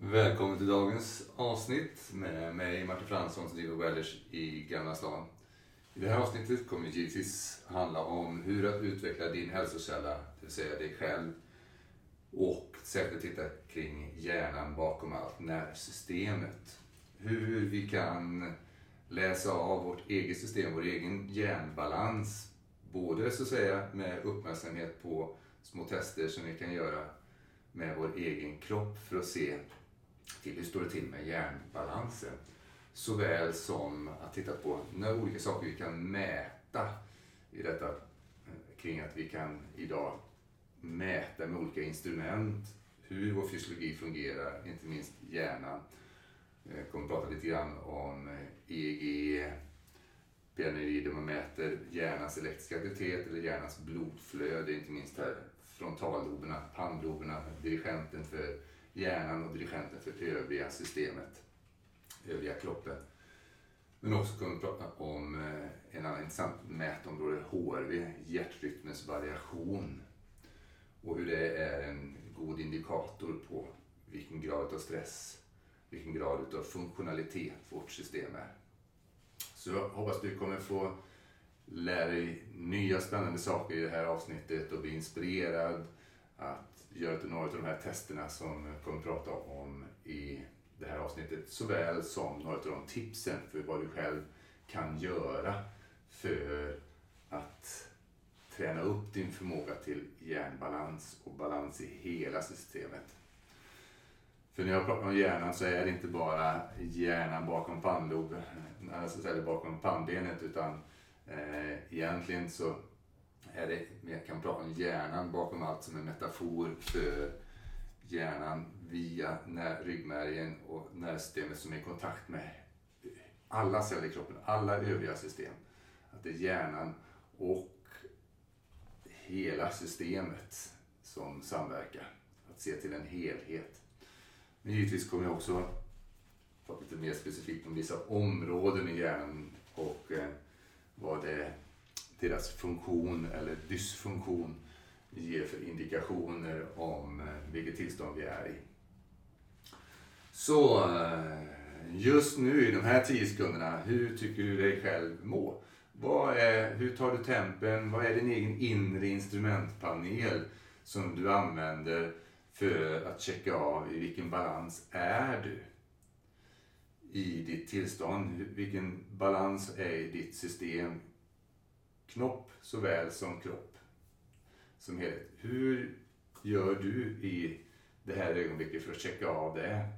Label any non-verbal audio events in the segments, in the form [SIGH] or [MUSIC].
Välkommen till dagens avsnitt med mig Martin Fransson som driver Wellers i Gamla stan. I det här avsnittet kommer givetvis handla om hur att utveckla din hälsokälla, det vill säga dig själv. Och särskilt titta kring hjärnan bakom allt, nervsystemet. Hur vi kan läsa av vårt eget system, vår egen hjärnbalans. Både så att säga med uppmärksamhet på små tester som vi kan göra med vår egen kropp för att se till hur står det till med hjärnbalansen. Såväl som att titta på några olika saker vi kan mäta i detta eh, kring att vi kan idag mäta med olika instrument hur vår fysiologi fungerar, inte minst hjärnan. Jag kommer att prata lite grann om eh, EEG, PNRI man mäter hjärnans elektriska aktivitet eller hjärnans blodflöde, inte minst här frontalloberna, pannloberna, dirigenten för hjärnan och dirigenten för övriga systemet, övriga kroppen. Men också kunna prata om eh, en annan intressant mätområde, HRV, hjärtrytmens variation. Och hur det är en god indikator på vilken grad av stress, vilken grad av funktionalitet vårt system är. Så jag hoppas du kommer få lära dig nya spännande saker i det här avsnittet och bli inspirerad att göra några av de här testerna som jag kommer att prata om i det här avsnittet. Såväl som några av de tipsen för vad du själv kan göra för att träna upp din förmåga till hjärnbalans och balans i hela systemet. För när jag pratar om hjärnan så är det inte bara hjärnan bakom pannloben, eh, alltså bakom pannbenet utan eh, egentligen så är det, kan prata om hjärnan bakom allt som en metafor för hjärnan via när, ryggmärgen och nervsystemet som är i kontakt med alla celler i kroppen, alla övriga system. Att det är hjärnan och hela systemet som samverkar. Att se till en helhet. Men givetvis kommer jag också prata lite mer specifikt om vissa områden i hjärnan och eh, vad det deras funktion eller dysfunktion ger för indikationer om eh, vilket tillstånd vi är i. Så eh, just nu i de här tio sekunderna, hur tycker du dig själv må? Vad är, hur tar du tempen? Vad är din egen inre instrumentpanel som du använder för att checka av i vilken balans är du i ditt tillstånd? Vilken balans är i ditt system knopp såväl som kropp som helhet. Hur gör du i det här ögonblicket för att checka av det?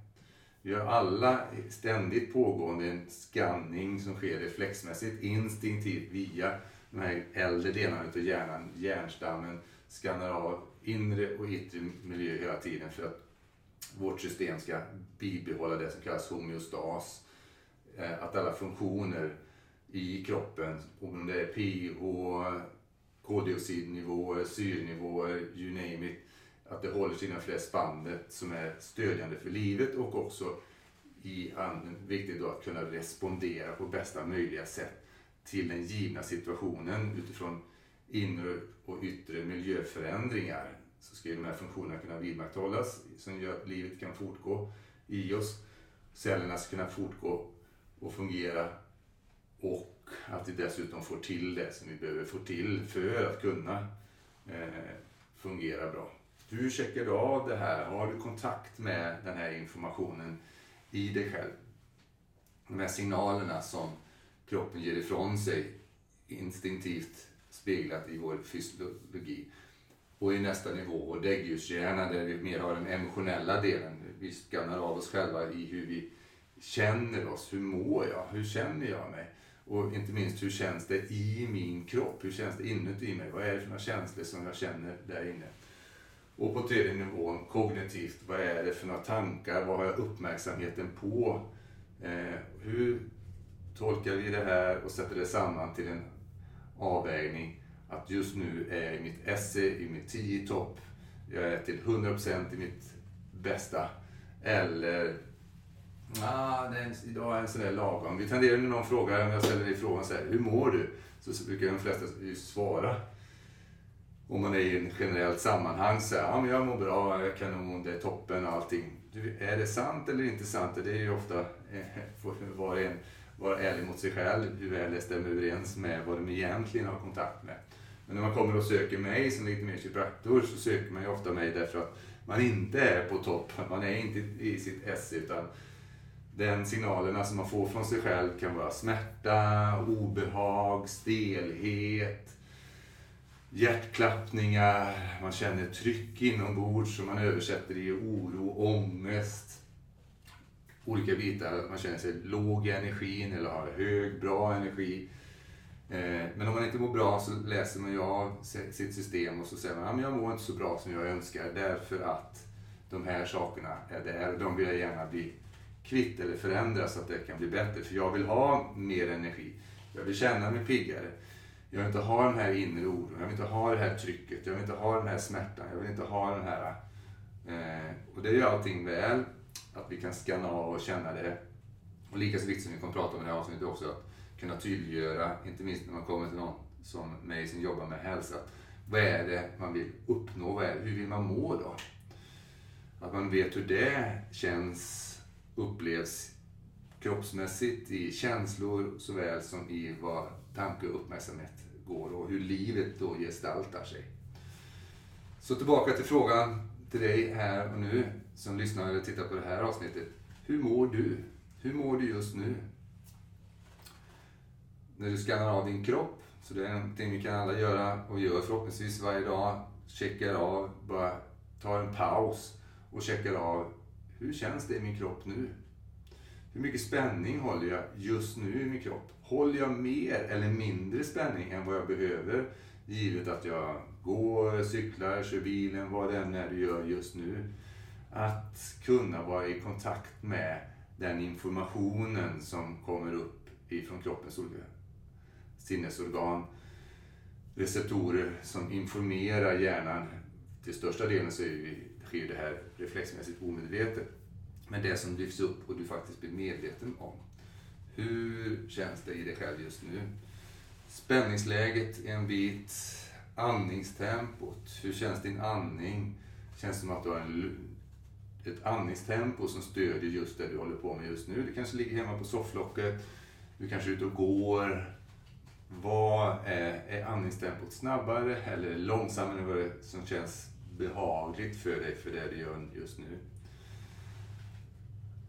Vi har alla ständigt pågående en skanning som sker reflexmässigt, instinktivt via de här äldre delarna av hjärnan, hjärnstammen, skannar av inre och yttre miljö hela tiden för att vårt system ska bibehålla det som kallas homeostas. Eh, att alla funktioner i kroppen. Om det är pH, koldioxidnivåer, syrenivåer, you name it. Att det håller sig inom det spannet som är stödjande för livet och också i viktigt då att kunna respondera på bästa möjliga sätt till den givna situationen utifrån inre och yttre miljöförändringar. Så ska de här funktionerna kunna vidmakthållas som gör att livet kan fortgå i oss. Cellerna ska kunna fortgå och fungera och att vi dessutom får till det som vi behöver få till för att kunna eh, fungera bra. Hur checkar du av det här? Har du kontakt med den här informationen i dig själv? De här signalerna som kroppen ger ifrån sig instinktivt speglat i vår fysiologi. Och i nästa nivå, däggdjurshjärnan där vi mer har den emotionella delen. Vi skannar av oss själva i hur vi känner oss. Hur mår jag? Hur känner jag mig? Och inte minst hur känns det i min kropp? Hur känns det inuti mig? Vad är det för några känslor som jag känner där inne? Och på tredje nivån, kognitivt, vad är det för några tankar? Vad har jag uppmärksamheten på? Eh, hur tolkar vi det här och sätter det samman till en avvägning? Att just nu är jag i mitt esse, i mitt 10 topp. Jag är till 100% i mitt bästa. Eller Ah, det är, idag är en sån där lagom. Vi tenderar när någon frågar, om jag ställer dig frågan så här, hur mår du? Så, så brukar de flesta svara. om man är i ett generellt sammanhang så ja men jag mår bra, jag kan kanon, det är toppen och allting. Du, är det sant eller inte sant? Det är ju ofta, eh, [LAUGHS] får var och en vara ärlig mot sig själv, hur väl det stämmer överens med vad de egentligen har kontakt med. Men när man kommer och söker mig som lite mer kiropraktor så söker man ju ofta mig därför att man inte är på topp, man är inte i sitt esse utan den signalerna som man får från sig själv kan vara smärta, obehag, stelhet, hjärtklappningar, man känner tryck inombords som man översätter i oro, ångest. Olika bitar, att man känner sig låg i energin eller har hög, bra energi. Eh, men om man inte mår bra så läser man ju av sitt system och så säger man att jag mår inte så bra som jag önskar därför att de här sakerna är där och de vill jag gärna bli kvitt eller förändra så att det kan bli bättre. För jag vill ha mer energi. Jag vill känna mig piggare. Jag vill inte ha den här inre oron. Jag vill inte ha det här trycket. Jag vill inte ha den här smärtan. Jag vill inte ha den här... Eh, och det gör allting väl. Att vi kan skanna av och känna det. Och lika så viktigt som vi kommer prata om i det här avsnittet också. Att kunna tydliggöra, inte minst när man kommer till någon som mig som jobbar med hälsa. Vad är det man vill uppnå? Vad är det, hur vill man må då? Att man vet hur det känns, upplevs kroppsmässigt, i känslor såväl som i vad tanke och uppmärksamhet går och hur livet då gestaltar sig. Så tillbaka till frågan till dig här och nu som lyssnar eller tittar på det här avsnittet. Hur mår du? Hur mår du just nu? När du skannar av din kropp, så det är någonting vi kan alla göra och gör förhoppningsvis varje dag. Checkar av, bara tar en paus och checkar av hur känns det i min kropp nu? Hur mycket spänning håller jag just nu i min kropp? Håller jag mer eller mindre spänning än vad jag behöver? Givet att jag går, cyklar, kör bilen, vad det än är du gör just nu. Att kunna vara i kontakt med den informationen som kommer upp ifrån kroppens olika sinnesorgan. Receptorer som informerar hjärnan. Till största delen så sker det här reflexmässigt omedvetet. Men det som lyfts upp och du faktiskt blir medveten om. Hur känns det i dig själv just nu? Spänningsläget är en bit. Andningstempot. Hur känns din andning? Känns det som att du har en, ett andningstempo som stödjer just det du håller på med just nu. Du kanske ligger hemma på sofflocket. Du kanske är ute och går. Vad är, är andningstempot snabbare eller långsammare än vad det som känns behagligt för dig för det du gör just nu?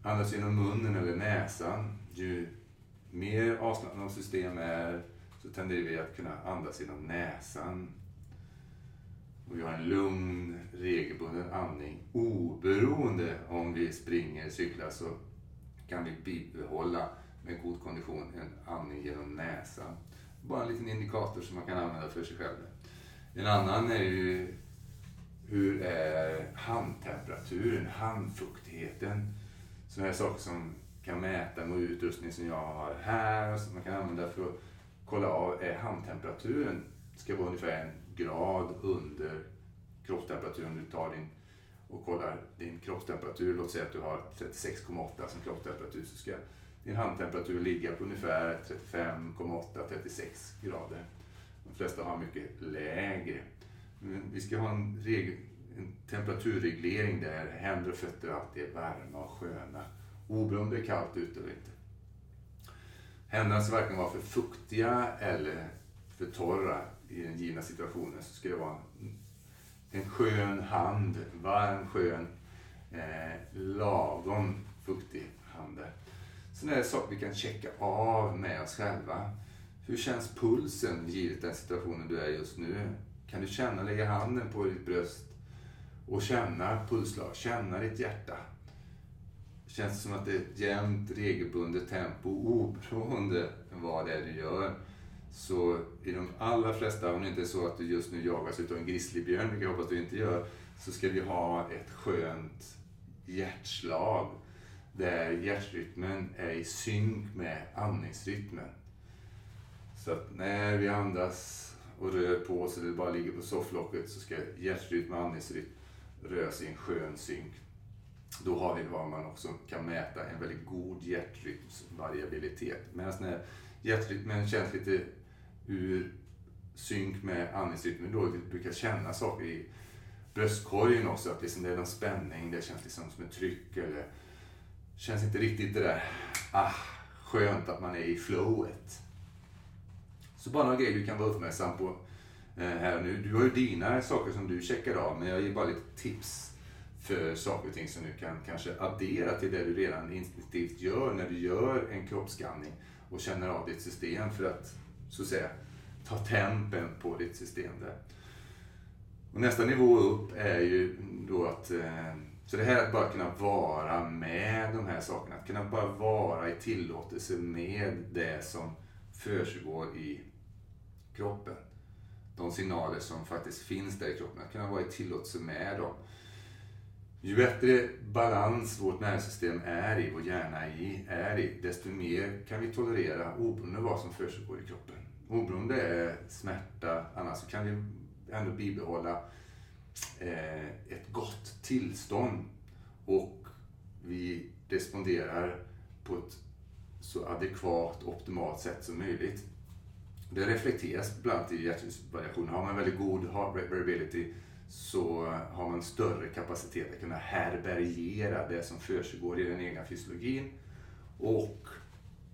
Andas genom munnen eller näsan. Ju mer avslappnat system är så tenderar vi att kunna andas genom näsan. Och vi har en lugn, regelbunden andning. Oberoende om vi springer, cyklar så kan vi bibehålla med god kondition en andning genom näsan. Bara en liten indikator som man kan använda för sig själv. En annan är ju hur är handtemperaturen, handfuktigheten. Sådana här saker som kan mäta med utrustning som jag har här, som man kan använda för att kolla av, är handtemperaturen ska vara ungefär en grad under kroppstemperaturen. Du tar din och kollar din kroppstemperatur, låt säga att du har 36,8 som kroppstemperatur, så ska din handtemperatur ligga på ungefär 35,8-36 grader. De flesta har mycket lägre. Vi ska ha en regel, en temperaturreglering där händer och fötter alltid är varma och sköna. Oberoende om det är kallt ute eller inte. Händerna ska varken vara för fuktiga eller för torra i den givna situationen. Så ska det vara en, en skön hand, varm, skön, eh, lagom fuktig hand. Sen är det saker vi kan checka av med oss själva. Hur känns pulsen givet den situationen du är just nu? Kan du känna, lägga handen på ditt bröst och känna pulsslag, känna ditt hjärta. Känns det som att det är ett jämnt, regelbundet tempo oberoende vad det är du gör. Så i de allra flesta, om det inte är så att du just nu jagas utav en grizzlybjörn, vilket jag hoppas du inte gör, så ska vi ha ett skönt hjärtslag där hjärtrytmen är i synk med andningsrytmen. Så att när vi andas och rör på sig eller bara ligger på sofflocket så ska hjärtrytm och andningsrytm röra sig i en skön synk. Då har vi vad man också kan mäta en väldigt god hjärtrytmsvariabilitet. Medan när hjärtrytmen känns lite ur synk med andningsrytmen då vi brukar känna saker i bröstkorgen också. Att liksom det är någon spänning, det känns liksom som ett tryck eller känns inte riktigt det där ah, skönt att man är i flowet. Så bara några grejer du kan vara uppmärksam på eh, här här nu. Du har ju dina saker som du checkar av, men jag ger bara lite tips för saker och ting som du kan kanske addera till det du redan instinktivt gör när du gör en kroppsskanning och känner av ditt system för att, så att säga, ta tempen på ditt system där. Och nästa nivå upp är ju då att eh, så det här att bara kunna vara med de här sakerna, att kunna bara vara i tillåtelse med det som försiggår i kroppen. De signaler som faktiskt finns där i kroppen, att kunna vara i tillåtelse med dem. Ju bättre balans vårt nervsystem är i, vår hjärna i, är i, desto mer kan vi tolerera oberoende av vad som försiggår i kroppen. Oberoende är smärta, annars så kan vi ändå bibehålla eh, ett gott tillstånd och vi responderar på ett så adekvat, optimalt sätt som möjligt. Det reflekteras bland annat i hjärtrytmsvariationer. Har man väldigt god heart rate variability så har man större kapacitet att kunna härbärgera det som försiggår i den egna fysiologin och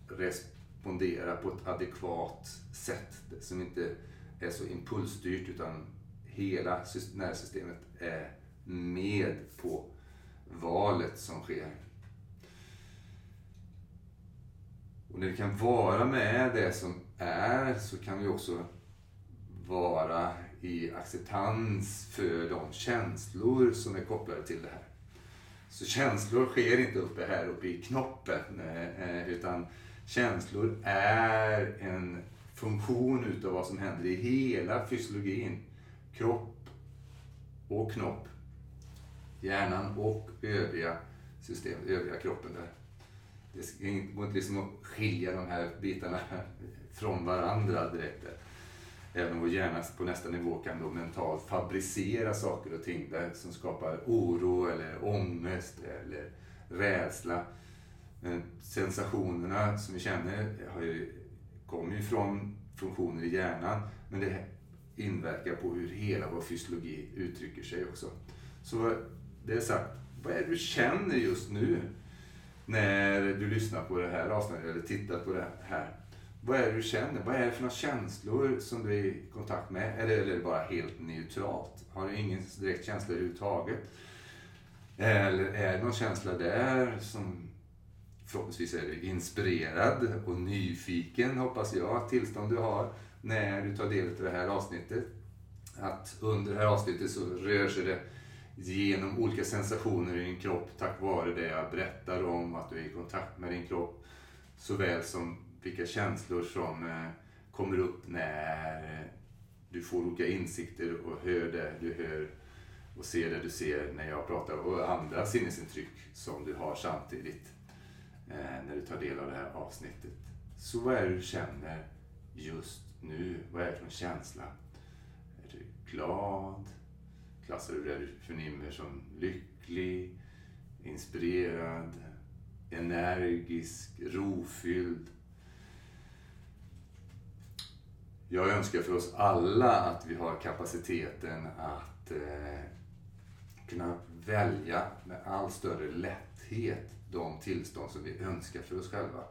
respondera på ett adekvat sätt som inte är så impulsstyrt utan hela nervsystemet är med på valet som sker. Och när vi kan vara med det som är så kan vi också vara i acceptans för de känslor som är kopplade till det här. Så känslor sker inte uppe här uppe i knoppen eh, utan känslor är en funktion utav vad som händer i hela fysiologin. Kropp och knopp. Hjärnan och övriga system, övriga kroppen där. Det går inte liksom att skilja de här bitarna [LAUGHS] från varandra direkt. Även om vår hjärna på nästa nivå kan då mentalt fabricera saker och ting där som skapar oro eller ångest eller rädsla. Men sensationerna som vi känner har ju, kommer ju från funktioner i hjärnan men det inverkar på hur hela vår fysiologi uttrycker sig också. Så det är sagt, vad är det du känner just nu när du lyssnar på det här avsnittet eller tittar på det här? Vad är det du känner? Vad är det för några känslor som du är i kontakt med? Eller är det bara helt neutralt? Har du ingen direkt känsla överhuvudtaget? Eller är det någon känsla där som förhoppningsvis är du inspirerad och nyfiken, hoppas jag, tillstånd du har när du tar del av det här avsnittet. Att under det här avsnittet så rör sig det genom olika sensationer i din kropp tack vare det jag berättar om, att du är i kontakt med din kropp. Såväl som vilka känslor som eh, kommer upp när eh, du får olika insikter och hör det du hör och ser det du ser när jag pratar och andra sinnesintryck som du har samtidigt eh, när du tar del av det här avsnittet. Så vad är det du känner just nu? Vad är det för känsla? Är du glad? Klassar du det du förnimmer som lycklig, inspirerad, energisk, rofylld? Jag önskar för oss alla att vi har kapaciteten att eh, kunna välja med all större lätthet de tillstånd som vi önskar för oss själva.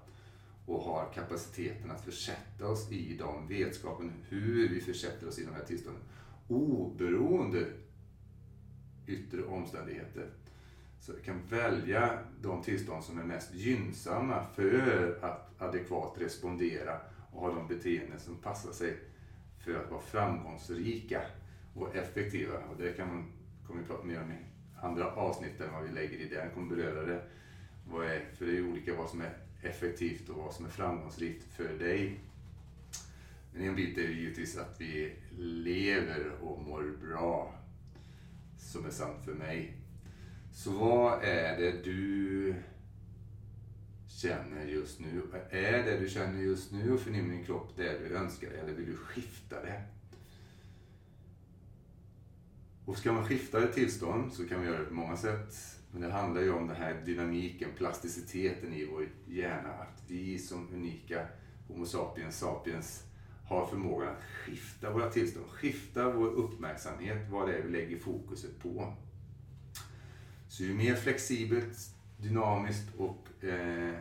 Och har kapaciteten att försätta oss i de vetskapen hur vi försätter oss i de här tillstånden. Oberoende yttre omständigheter. Så vi kan välja de tillstånd som är mest gynnsamma för att adekvat respondera och ha de beteenden som passar sig för att vara framgångsrika och effektiva. Och det kan man, kommer vi prata mer om i andra avsnitt än vad vi lägger i det. Jag kommer beröra det. Vad är, för det är olika vad som är effektivt och vad som är framgångsrikt för dig. Men en bit är ju givetvis att vi lever och mår bra, som är sant för mig. Så vad är det du känner just nu? Är det du känner just nu och förnimmer din kropp det du önskar eller vill du skifta det? Och ska man skifta ett tillstånd så kan man göra det på många sätt. Men det handlar ju om den här dynamiken, plasticiteten i vår hjärna. Att vi som unika Homo sapiens sapiens har förmågan att skifta våra tillstånd, skifta vår uppmärksamhet, vad det är vi lägger fokuset på. Så ju mer flexibelt, dynamiskt och eh,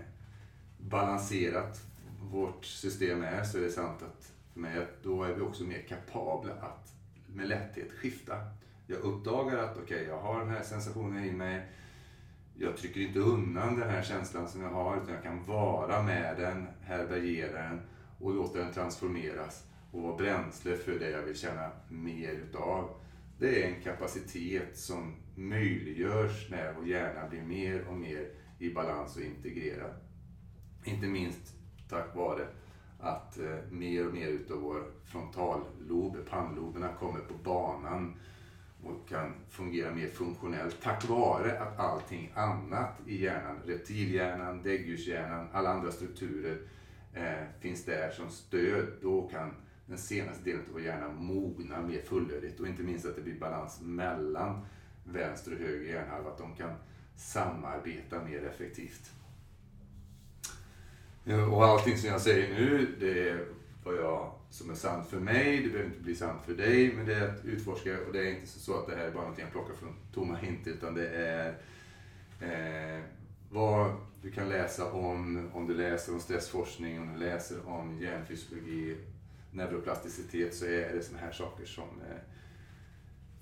balanserat vårt system är så är det sant att för mig att då är vi också mer kapabla att med lätthet skifta. Jag uppdagar att okej, okay, jag har den här sensationen i mig. Jag trycker inte undan den här känslan som jag har utan jag kan vara med den, härbärgera den och låta den transformeras och vara bränsle för det jag vill känna mer utav. Det är en kapacitet som möjliggörs när vår hjärna blir mer och mer i balans och integrerad. Inte minst tack vare att eh, mer och mer utav vår frontallob, pannloberna, kommer på banan och kan fungera mer funktionellt tack vare att allting annat i hjärnan, reptilhjärnan, däggdjurshjärnan, alla andra strukturer eh, finns där som stöd. Då kan den senaste delen av vår hjärna mogna mer fullödigt och inte minst att det blir balans mellan vänster och höger hjärnhalva, att de kan samarbeta mer effektivt. Eh, och allting som jag säger nu, det är vad jag, som är sant för mig. Det behöver inte bli sant för dig, men det är att utforska. Och det är inte så att det här är bara någonting jag plockar från tomma hint, utan det är eh, vad du kan läsa om, om du läser om stressforskning, om du läser om hjärnfysiologi, neuroplasticitet, så är det sådana här saker som eh,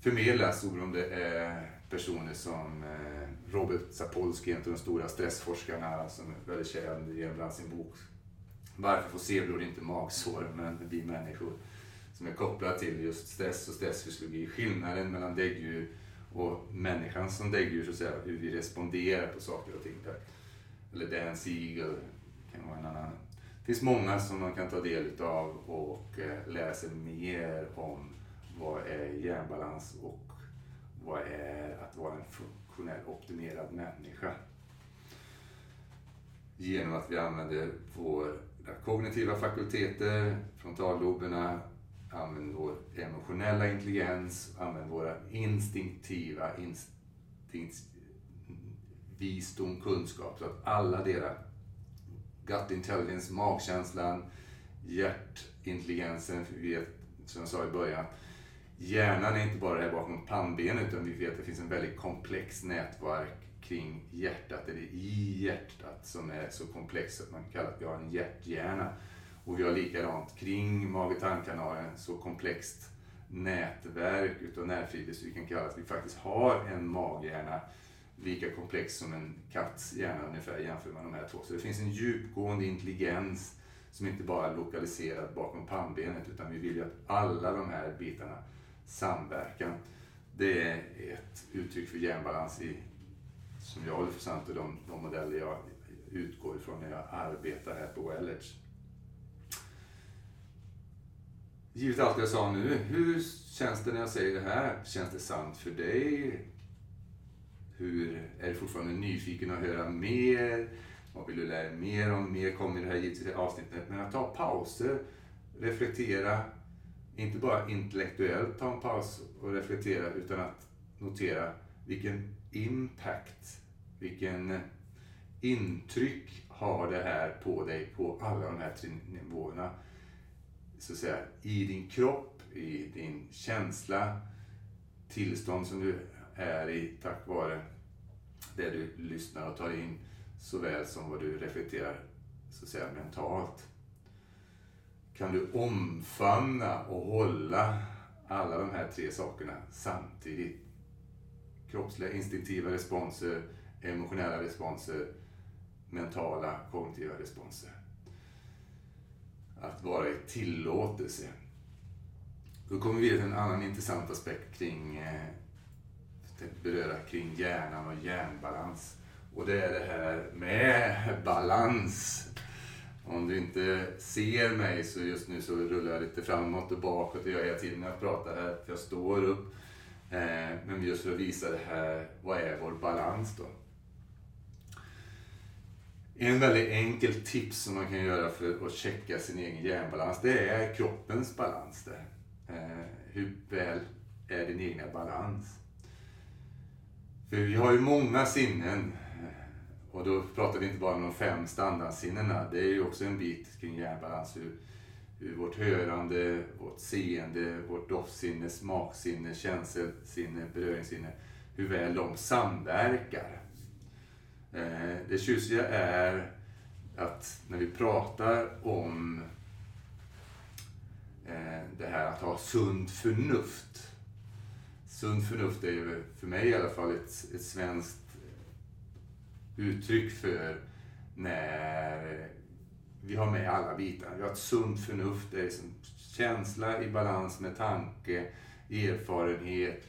förmedlas, oberoende om det är personer som eh, Robert Sapolsky, en av de stora stressforskarna som är väldigt känd genom bland sin bok Varför får zebror inte magsår men vi människor? Som är kopplad till just stress och stressfysiologi. Skillnaden mellan däggdjur och människan som däggdjur, så att säga, hur vi responderar på saker och ting. Där. Eller Dan Siegel kan vara en annan. Det finns många som man kan ta del av och eh, lära sig mer om vad är hjärnbalans och vad är att vara en funktionell optimerad människa. Genom att vi använder våra kognitiva fakulteter, frontalloberna, använder vår emotionella intelligens, använder våra instinktiva instinkt, visdom, kunskap. Så att alla deras gut intelligence, magkänslan, hjärtintelligensen, för vi vet, som jag sa i början, hjärnan är inte bara det här bakom pannbenet utan vi vet att det finns en väldigt komplex nätverk kring hjärtat, eller i hjärtat, som är så komplext att man kan kalla att vi har en hjärthjärna. Och vi har likadant kring mage-tarmkanalen, så komplext nätverk utav nervfibrer så vi kan kalla att vi faktiskt har en maghjärna lika komplex som en katts hjärna ungefär jämför med de här två. Så det finns en djupgående intelligens som inte bara är lokaliserad bakom pannbenet utan vi vill ju att alla de här bitarna samverkar. Det är ett uttryck för hjärnbalans i, som jag håller för sant och de, de modeller jag utgår ifrån när jag arbetar här på Wellage. Givet allt jag sa nu, hur känns det när jag säger det här? Känns det sant för dig? Hur, är du fortfarande nyfiken att höra mer? Vad vill du lära dig mer om? Mer kommer i det här givetvis avsnittet. Men att ta pauser, reflektera, inte bara intellektuellt ta en paus och reflektera utan att notera vilken impact, vilken intryck har det här på dig på alla de här tre nivåerna. Så att säga, I din kropp, i din känsla, tillstånd som du är i tack vare det du lyssnar och tar in såväl som vad du reflekterar så att säga, mentalt kan du omfamna och hålla alla de här tre sakerna samtidigt. Kroppsliga instinktiva responser, emotionella responser, mentala kognitiva responser. Att vara i tillåtelse. Då kommer vi till en annan intressant aspekt kring eh, beröra kring hjärnan och hjärnbalans. Och det är det här med balans. Om du inte ser mig så just nu så rullar jag lite framåt och bakåt. Det gör jag hela tiden när jag pratar här. Jag står upp. Eh, men just för att visa det här, vad är vår balans då? En väldigt enkel tips som man kan göra för att checka sin egen hjärnbalans, det är kroppens balans. Där. Eh, hur väl är din egna balans? För vi har ju många sinnen och då pratar vi inte bara om de fem standardsinnena. Det är ju också en bit kring hjärnbalans. Hur hur vårt hörande, vårt seende, vårt doftsinne, smaksinne, känselsinne, beröringssinne, hur väl de samverkar. Eh, det tjusiga är att när vi pratar om eh, det här att ha sunt förnuft. Sunt förnuft är ju för mig i alla fall ett, ett svenskt uttryck för när vi har med alla bitar. Vi har ett sunt förnuft, det är som känsla i balans med tanke, erfarenhet,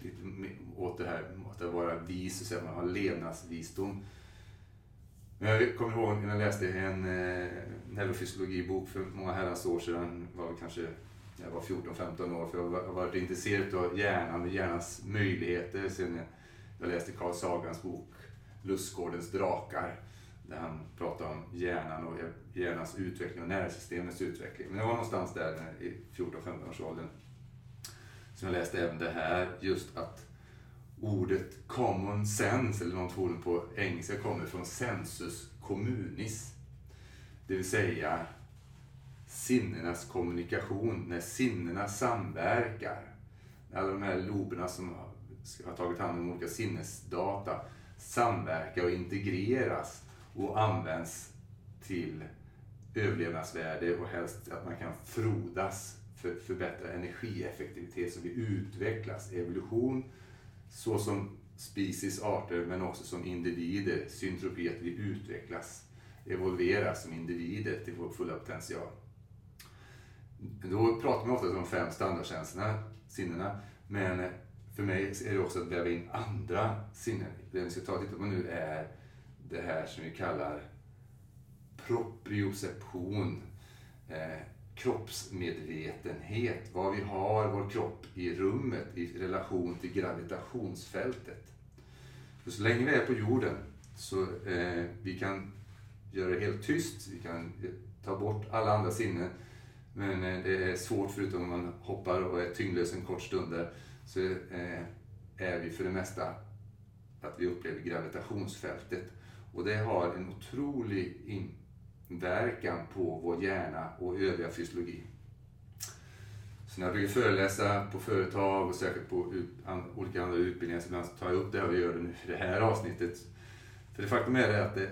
åt det här att vara vis, så att man har levnadsvisdom. Men jag kommer ihåg när jag läste en eh, neurofysiologibok för många herrans år sedan, var kanske jag var 14-15 år, för jag har varit intresserad av hjärnan och hjärnans möjligheter. Sen jag läste Carl Sagans bok Lustgårdens drakar där han pratar om hjärnan och hjärnans utveckling och nervsystemets utveckling. Men det var någonstans där i 14-15 års åldern som jag läste även det här, just att ordet common sense, eller något ord på engelska, kommer från sensus communis. Det vill säga sinnenas kommunikation, när sinnena samverkar. Alla de här loberna som har tagit hand om olika sinnesdata samverkar och integreras och används till överlevnadsvärde och helst att man kan frodas för förbättra energieffektivitet så vi utvecklas. Evolution så som species, arter, men också som individer, syntropi, att vi utvecklas, evolveras som individer till vår fulla potential. Då pratar man ofta om de fem standardkänslorna, sinnena, men för mig är det också att väva in andra sinnen. Det vi ska ta och titta på nu är det här som vi kallar proprioception, eh, kroppsmedvetenhet, vad vi har vår kropp i rummet i relation till gravitationsfältet. För så länge vi är på jorden så eh, vi kan göra det helt tyst, vi kan eh, ta bort alla andra sinnen, men eh, det är svårt förutom om man hoppar och är tyngdlös en kort stund där, så eh, är vi för det mesta att vi upplever gravitationsfältet. Och det har en otrolig verkan på vår hjärna och övriga fysiologi. Så när jag brukar föreläsa på företag och säkert på olika andra utbildningar så ibland tar jag upp det och gör det nu i det här avsnittet. För det faktum är det att det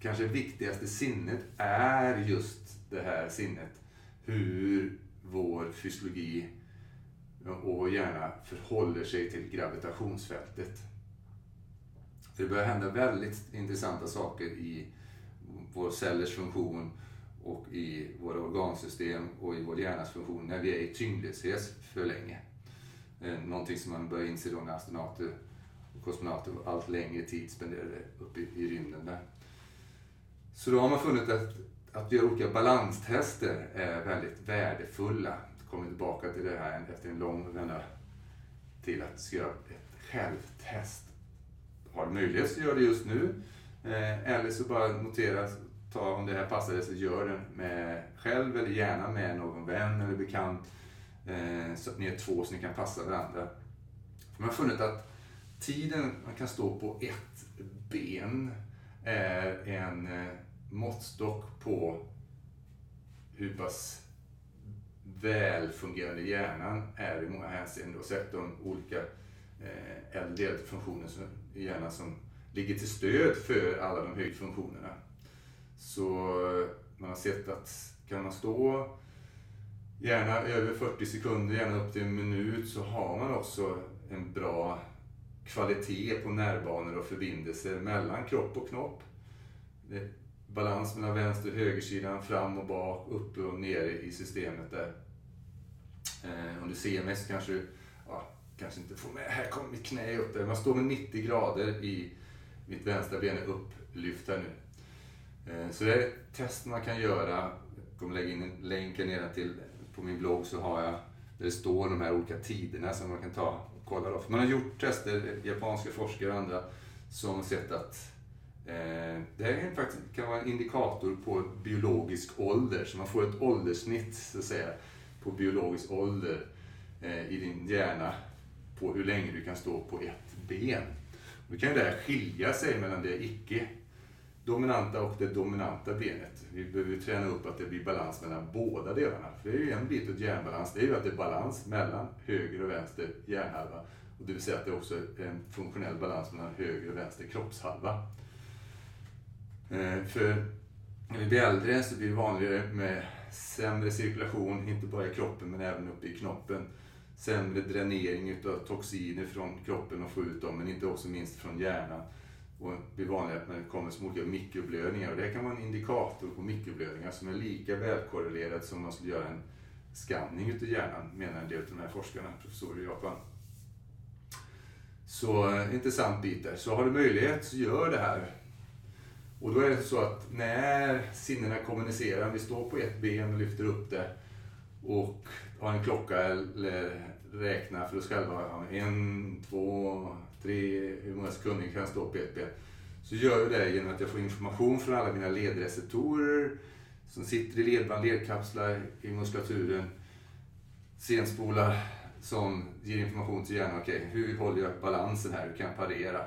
kanske viktigaste sinnet är just det här sinnet. Hur vår fysiologi och vår hjärna förhåller sig till gravitationsfältet. För det börjar hända väldigt intressanta saker i våra cellers funktion och i våra organsystem och i vår hjärnas funktion när vi är i tyngdlöshet för länge. Eh, någonting som man börjar inse då när astronauter och kosmonauter allt längre tid spenderade uppe i, i rymden där. Så då har man funnit att, att göra olika balanstester är väldigt värdefulla. Jag kommer tillbaka till det här efter en lång vända till att göra ett självtest. Har du möjlighet så gör det just nu. Eh, eller så bara notera ta, om det här passar dig så gör den med själv eller gärna med någon vän eller bekant. Eh, så att ni är två så ni kan passa varandra. För man har funnit att tiden man kan stå på ett ben är en eh, måttstock på hur pass välfungerande hjärnan är i många hänseenden. Och sett de olika eh, äldre funktioner i hjärnan som ligger till stöd för alla de högre funktionerna. Så man har sett att kan man stå gärna över 40 sekunder, gärna upp till en minut, så har man också en bra kvalitet på nervbanor och förbindelser mellan kropp och knopp. balans mellan vänster och högersidan, fram och bak, uppe och nere i systemet där. Eh, om du ser mig så kanske du ja, kanske inte får med, här kommer mitt knä upp där. Man står med 90 grader i mitt vänstra ben är upplyft här nu. Eh, så det är ett test man kan göra. Jag kommer lägga in en länk här till på min blogg så har jag där det står de här olika tiderna som man kan ta och kolla. Då. För man har gjort tester, japanska forskare och andra, som sett att eh, det här faktiskt kan vara en indikator på biologisk ålder. Så man får ett ålderssnitt så att säga, på biologisk ålder eh, i din hjärna på hur länge du kan stå på ett ben. Nu kan det här skilja sig mellan det icke dominanta och det dominanta benet. Vi behöver träna upp att det blir balans mellan båda delarna. För det är ju en bit av hjärnbalans, det är ju att det är balans mellan höger och vänster hjärnhalva. Och det vill säga att det också är en funktionell balans mellan höger och vänster kroppshalva. Eh, för när vi blir äldre så blir det vanligare med sämre cirkulation, inte bara i kroppen men även uppe i knoppen. Sämre dränering utav toxiner från kroppen och få ut dem, men inte också minst från hjärnan. Och det blir vanligare när det kommer som olika mikroblödningar. Och det kan vara en indikator på mikroblödningar som är lika välkorrelerad som om man skulle göra en skanning utav hjärnan, menar en del av de här forskarna, professorer i Japan. Så eh, intressant bit där. Så har du möjlighet så gör det här. Och då är det så att när sinnena kommunicerar, vi står på ett ben och lyfter upp det och har en klocka eller räknar för oss själva. En, två, tre, hur många sekunder kan jag stå på ett ben. Så gör jag det genom att jag får information från alla mina ledreceptorer som sitter i ledband, ledkapslar i muskulaturen. Senspolar som ger information till hjärnan. Okej, okay, hur håller jag balansen här? Hur kan jag parera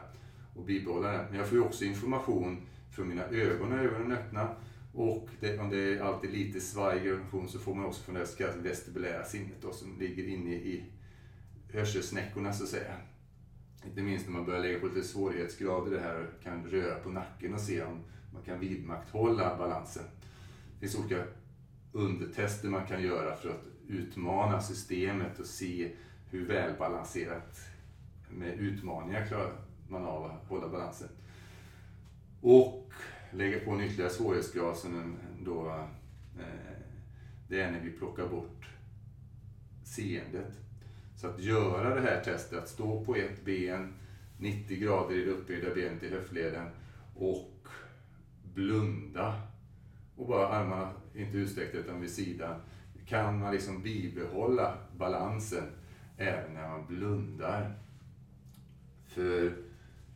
och bibehålla den? Men jag får ju också information från mina ögon när ögonen är öppna. Och det, om det är alltid lite svajig information så får man också från det så kallade vestibulära sinnet då, som ligger inne i hörselsnäckorna så att säga. Inte minst när man börjar lägga på lite svårighetsgrader det här och kan röra på nacken och se om man kan vidmakthålla balansen. Det finns olika undertester man kan göra för att utmana systemet och se hur välbalanserat med utmaningar klarar man av att hålla balansen. Och lägga på en ytterligare svårighetsgrad som då, eh, det är när vi plockar bort seendet. Så att göra det här testet, att stå på ett ben, 90 grader i det uppbyggda benet i höftleden och blunda. Och bara armarna inte utsträckta utan vid sidan. Kan man liksom bibehålla balansen även när man blundar. För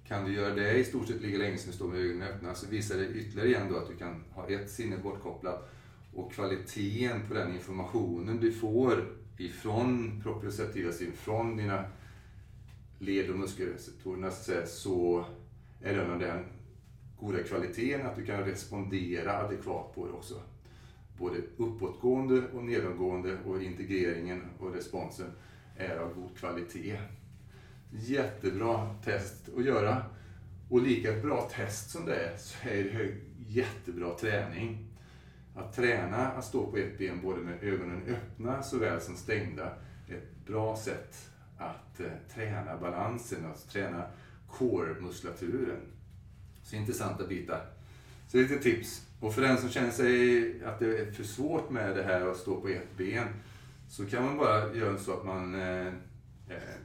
kan du göra det i stort sett lika länge som du står med ögonen öppna så visar det ytterligare igen då att du kan ha ett sinne bortkopplat och kvaliteten på den informationen du får ifrån proprioceptiva syn, från dina led och muskelreceptorerna så är den av den goda kvaliteten att du kan respondera adekvat på det också. Både uppåtgående och nedåtgående och integreringen och responsen är av god kvalitet. Jättebra test att göra. Och lika bra test som det är så är det jättebra träning. Att träna att stå på ett ben både med ögonen öppna såväl som stängda är ett bra sätt att eh, träna balansen, att träna core-muskulaturen. Så intressanta bitar. Så lite tips. Och för den som känner sig att det är för svårt med det här att stå på ett ben så kan man bara göra så att man eh, eh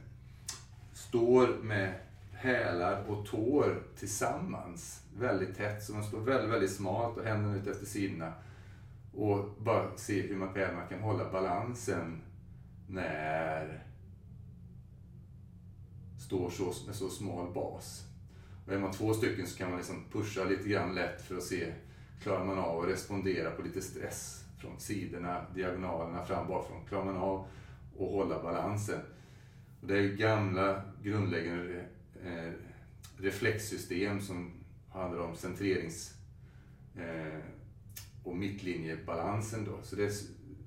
står med hälar och tår tillsammans väldigt tätt. Så man står väldigt, väldigt smalt och händerna ut efter sidorna. Och bara se hur man, man kan hålla balansen när står så, med så smal bas. Och är man två stycken så kan man liksom pusha lite grann lätt för att se, klarar man av att respondera på lite stress från sidorna, diagonalerna, fram, bakifrån. Klarar man av att hålla balansen? Det är gamla grundläggande eh, reflexsystem som handlar om centrerings eh, och mittlinjebalansen. Då. Så det är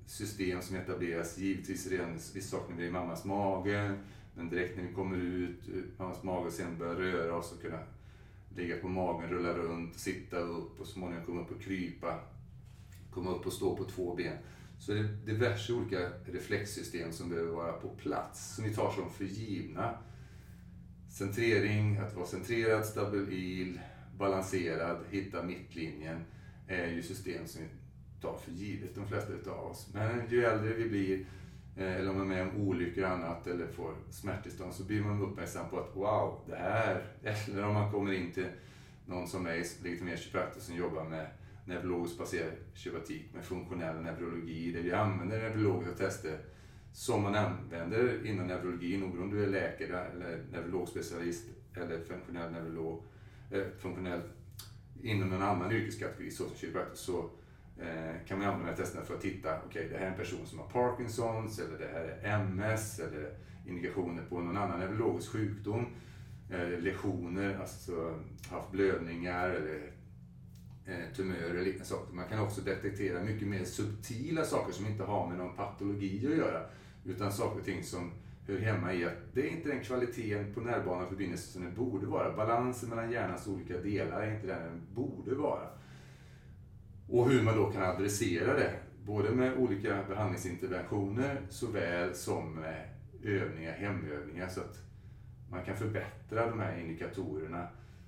system som etableras givetvis redan vissa saker när vi är i mammas mage, men direkt när vi kommer ut ur mammas mage och sen börjar röra oss och kunna ligga på magen, rulla runt, sitta upp och så småningom komma upp och krypa, komma upp och stå på två ben. Så det är diverse olika reflexsystem som behöver vara på plats, som vi tar som för givna. Centrering, att vara centrerad, stabil, balanserad, hitta mittlinjen är ju system som vi tar för givet, de flesta utav oss. Men ju äldre vi blir, eh, eller om man är med om olyckor och annat, eller får smärttillstånd, så blir man uppmärksam på att wow, det här, [LAUGHS] eller om man kommer in till någon som är legitimerad kiropraktor som jobbar med neurologiskt baserad kiropraktik med funktionell neurologi, där vi använder neurologiska tester som man använder inom neurologin, oberoende om du är läkare eller neurologspecialist eller funktionell neurolog, eh, funktionell inom en annan yrkeskategori, så som kiropraktor, så eh, kan man använda testerna för att titta, okej okay, det här är en person som har Parkinsons, eller det här är MS, eller indikationer på någon annan neurologisk sjukdom, eller lesioner, alltså haft blödningar, eller Eh, tumörer och liknande saker. Man kan också detektera mycket mer subtila saker som inte har med någon patologi att göra. Utan saker och ting som hör hemma i att det är inte den kvaliteten på nervbana och som det borde vara. Balansen mellan hjärnans olika delar är inte den den borde vara. Och hur man då kan adressera det, både med olika behandlingsinterventioner såväl som med övningar, hemövningar, så att man kan förbättra de här indikatorerna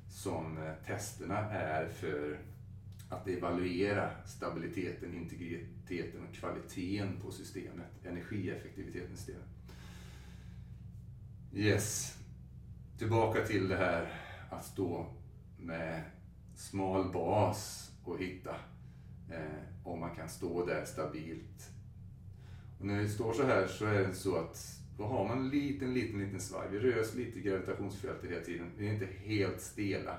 som eh, testerna är för att evaluera stabiliteten, integriteten och kvaliteten på systemet, energieffektiviteten i systemet. Yes. Tillbaka till det här att stå med smal bas och hitta eh, om man kan stå där stabilt. Och när vi står så här så är det så att då har man en liten, liten, liten svaj. Vi rör oss lite i gravitationsfältet hela tiden. Vi är inte helt stela.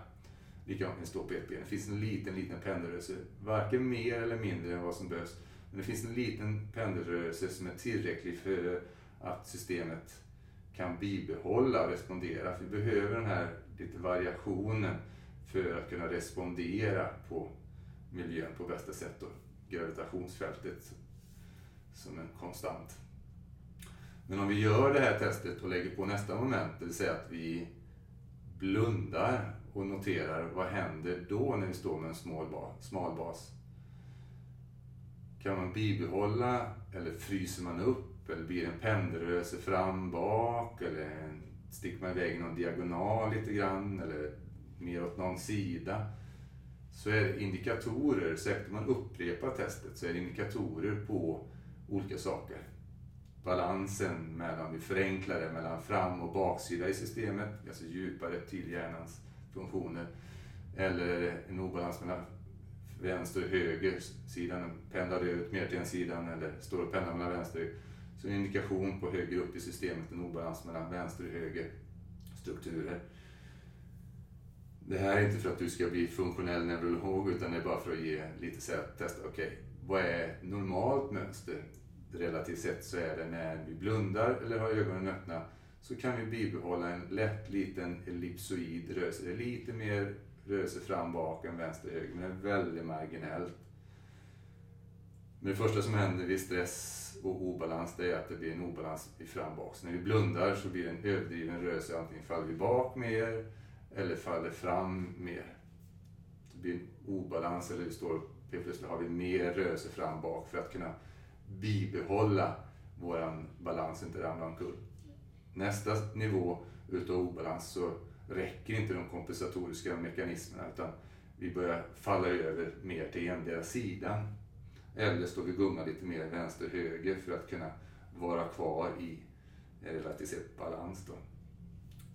Likadant kan vi står på ett ben. Det finns en liten, liten pendelrörelse. Varken mer eller mindre än vad som behövs. Men det finns en liten pendelrörelse som är tillräcklig för att systemet kan bibehålla och respondera. För vi behöver den här lite variationen för att kunna respondera på miljön på bästa sätt. Och gravitationsfältet som en konstant. Men om vi gör det här testet och lägger på nästa moment, det vill säga att vi blundar och noterar vad händer då när vi står med en smal bas, smal bas. Kan man bibehålla eller fryser man upp eller blir det en pendelrörelse fram, bak eller sticker man iväg någon diagonal lite grann eller mer åt någon sida. Så är det indikatorer, så om man upprepar testet, så är det indikatorer på olika saker balansen mellan, vi förenklar det, mellan fram och baksida i systemet, alltså djupare till hjärnans funktioner. Eller en obalans mellan vänster och höger sidan, pendlar ut mer till en sidan eller står och pendlar mellan vänster och höger. Så en indikation på högre upp i systemet, en obalans mellan vänster och höger strukturer. Det här är inte för att du ska bli funktionell neurolog utan det är bara för att ge lite så att testa, okej, okay, vad är normalt mönster? relativt sett så är det när vi blundar eller har ögonen öppna så kan vi bibehålla en lätt liten ellipsoid rörelse. Det är lite mer rörelse fram, bak än vänster, höger, men det är väldigt marginellt. Men det första som händer vid stress och obalans det är att det blir en obalans i fram, bak. Så när vi blundar så blir det en överdriven rörelse. Antingen faller vi bak mer eller faller fram mer. Det blir en obalans eller vi står plötsligt har vi mer rörelse fram, bak för att kunna bibehålla vår balans, inte ramla omkull. Nästa nivå utav obalans så räcker inte de kompensatoriska mekanismerna utan vi börjar falla över mer till endera sidan. Eller står vi gunga lite mer vänster-höger för att kunna vara kvar i relativt sett balans. Då.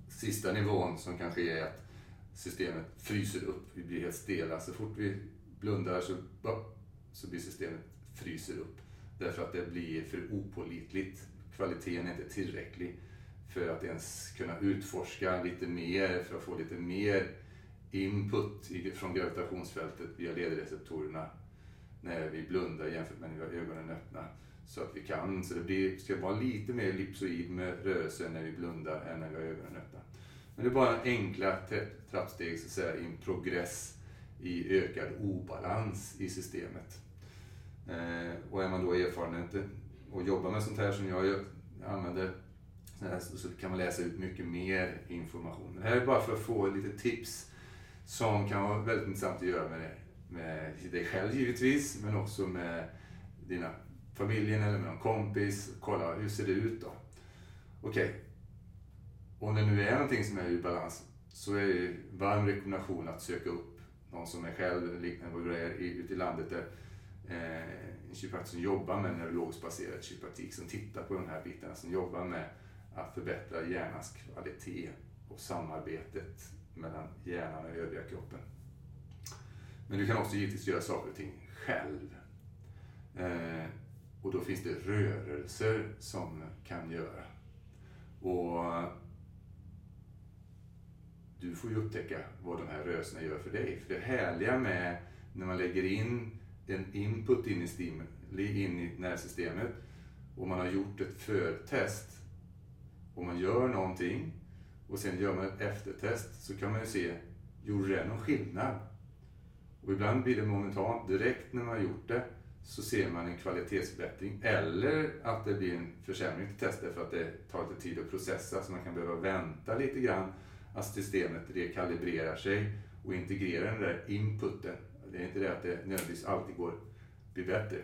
Sista nivån som kanske är att systemet fryser upp, vi blir helt stela. Så fort vi blundar så, så blir systemet fryser upp. Därför att det blir för opålitligt. Kvaliteten är inte tillräcklig för att ens kunna utforska lite mer, för att få lite mer input från gravitationsfältet via ledreceptorerna när vi blundar jämfört med när vi har ögonen öppna. Så att vi kan, så det blir, ska vara lite mer ellipsoid med rörelse när vi blundar än när vi har ögonen öppna. Men det är bara enkla trappsteg så att säga, i en progress i ökad obalans i systemet. Eh, och är man då erfaren och jobbar med sånt här som jag använder så kan man läsa ut mycket mer information. Det här är bara för att få lite tips som kan vara väldigt intressant att göra med, det, med dig själv givetvis, men också med dina familjen eller med någon kompis. Kolla, hur ser det ut då? Okej. Okay. Om det nu är någonting som är i balans så är det varm rekommendation att söka upp någon som är själv, liknande vad du är ute i landet där eh, en kiropraktor som jobbar med neurologiskt baserad kiropraktik som tittar på de här bitarna, som jobbar med att förbättra hjärnans kvalitet och samarbetet mellan hjärnan och övriga kroppen. Men du kan också givetvis göra saker och ting själv. Eh, och då finns det rörelser som kan göra. Och du får ju upptäcka vad de här rörelserna gör för dig. För det härliga med när man lägger in en input in i, stim, in i nervsystemet och man har gjort ett förtest och man gör någonting och sen gör man ett eftertest så kan man ju se, gjorde det någon skillnad? Och ibland blir det momentant, direkt när man har gjort det, så ser man en kvalitetsförbättring eller att det blir en försämring till testet för att det tar lite tid att processa så man kan behöva vänta lite grann att systemet rekalibrerar sig och integrerar den där inputen. Det är inte det att det nödvändigtvis alltid går bli bättre.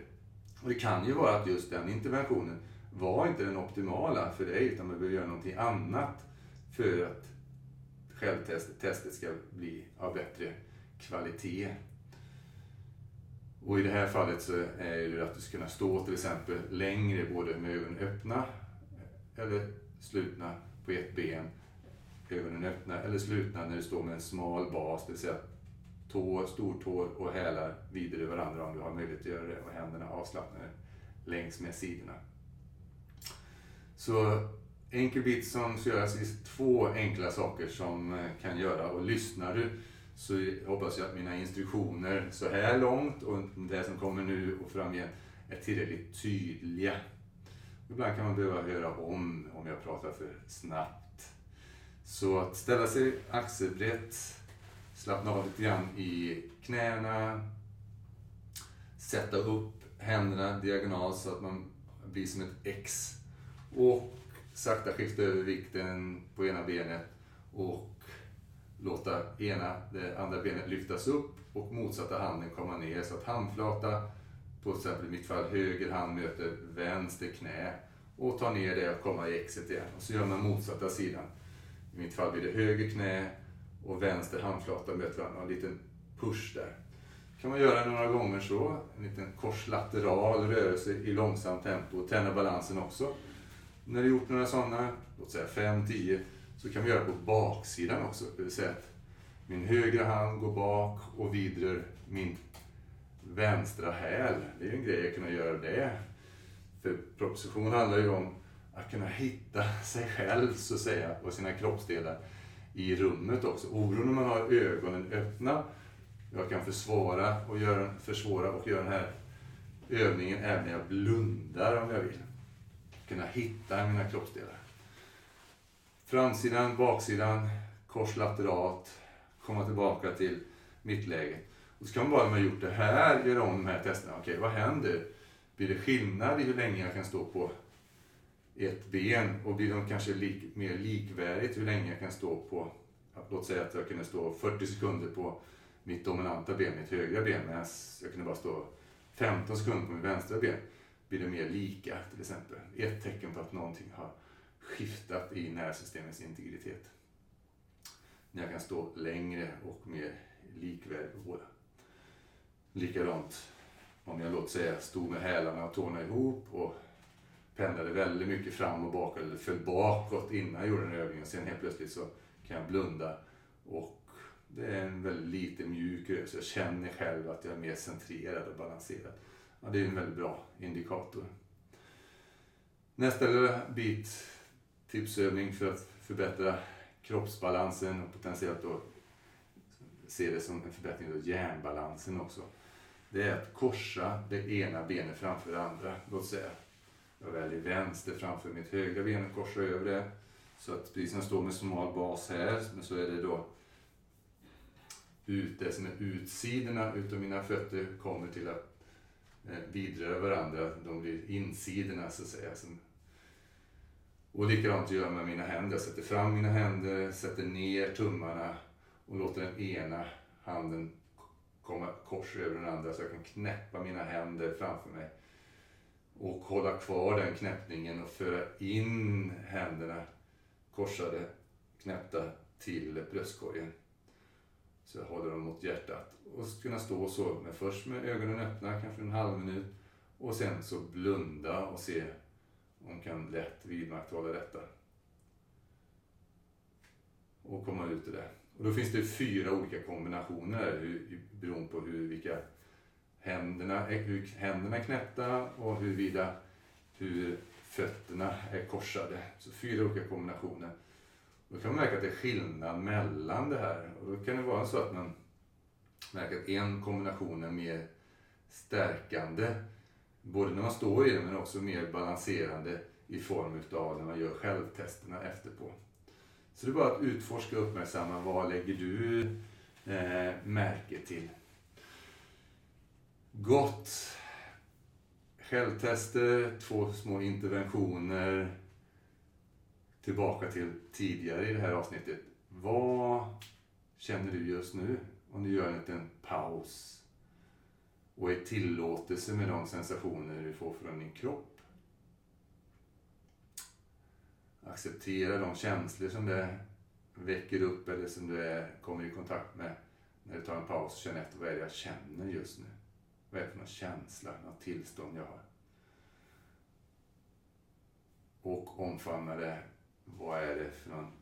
Och det kan ju vara att just den interventionen var inte den optimala för dig utan man behöver göra någonting annat för att självtestet ska bli av bättre kvalitet. Och i det här fallet så är det att du ska kunna stå till exempel längre både med ögonen öppna eller slutna på ett ben. Ögonen öppna eller slutna när du står med en smal bas, det vill säga tå, stortår och hälar vidare varandra om du har möjlighet att göra det och händerna avslappnade längs med sidorna. Så enkelbit som ska göras är två enkla saker som eh, kan göra och lyssnar du så hoppas jag att mina instruktioner så här långt och det som kommer nu och framgent är tillräckligt tydliga. Ibland kan man behöva höra om om jag pratar för snabbt. Så att ställa sig axelbrett, slappna av lite grann i knäna, sätta upp händerna diagonalt så att man blir som ett X och sakta skifta över vikten på ena benet och låta ena, det andra benet lyftas upp och motsatta handen komma ner så att handflata, på till exempel i mitt fall höger hand möter vänster knä och ta ner det och komma i exet igen. Och så gör man motsatta sidan. I mitt fall blir det höger knä och vänster handflata möter varandra. En liten push där. kan man göra några gånger så. En liten korslateral rörelse i långsamt tempo. Träna balansen också. När du gjort några sådana, låt säga 5-10, så kan vi göra på baksidan också. Det vill säga att min högra hand går bak och vidrör min vänstra häl. Det är ju en grej att kunna göra det. För proposition handlar ju om att kunna hitta sig själv så att säga och sina kroppsdelar i rummet också. Oron när man har ögonen öppna. Jag kan försvara och göra, försvåra och göra den här övningen även när jag blundar om jag vill. Kunna hitta mina kroppsdelar. Framsidan, baksidan, kors lateralt, komma tillbaka till mittläget. Och så kan man bara när man gjort det här göra om de här testerna. Okej, vad händer? Blir det skillnad i hur länge jag kan stå på ett ben och blir de kanske lik, mer likvärdigt hur länge jag kan stå på, låt säga att jag kunde stå 40 sekunder på mitt dominanta ben, mitt högra ben, medan jag kunde bara stå 15 sekunder på mitt vänstra ben. Blir det mer lika till exempel? Ett tecken på att någonting har skiftat i nervsystemets integritet. När jag kan stå längre och mer likvärdig på båda. Likadant om jag låt säga stod med hälarna och tårna ihop och pendlade väldigt mycket fram och bak eller föll bakåt innan jag gjorde den övningen. Sen helt plötsligt så kan jag blunda och det är en väldigt liten mjuk rörelse. Jag känner själv att jag är mer centrerad och balanserad. Ja, det är en väldigt bra indikator. Nästa bit, tipsövning för att förbättra kroppsbalansen och potentiellt då se det som en förbättring av hjärnbalansen också. Det är att korsa det ena benet framför det andra. Låt säga jag väljer vänster framför mitt högra ben och korsar över det. Så att precis som jag står med smal bas här, men så är det då ut, det som är utsidorna utav mina fötter kommer till att Eh, vidrör vidröra varandra. De blir insidorna så att säga. Och likadant gör jag med mina händer. Jag sätter fram mina händer, sätter ner tummarna och låter den ena handen komma kors över den andra så jag kan knäppa mina händer framför mig och hålla kvar den knäppningen och föra in händerna korsade, knäppta till bröstkorgen. Så jag håller dem mot hjärtat. Och kunna stå så, med först med ögonen öppna, kanske en halv minut. Och sen så blunda och se om man kan lätt vidmakthålla detta. Och komma ut ur det. Och då finns det fyra olika kombinationer beroende på hur, vilka händerna, hur händerna är knäppta och huruvida hur fötterna är korsade. Så fyra olika kombinationer. Då kan man märka att det är skillnad mellan det här. Och då kan det vara så att man märker att en kombination är mer stärkande, både när man står i den men också mer balanserande i form utav när man gör självtesterna efterpå. Så det är bara att utforska och uppmärksamma vad lägger du eh, märke till. Gott. Självtester, två små interventioner. Tillbaka till tidigare i det här avsnittet. Vad känner du just nu? Om du gör en liten paus och är tillåtelse med de sensationer du får från din kropp. Acceptera de känslor som det väcker upp eller som du är, kommer i kontakt med när du tar en paus och känner efter vad är det jag känner just nu. Vad är det för någon känsla, något tillstånd jag har? Och omfamna det. Vad är det för någon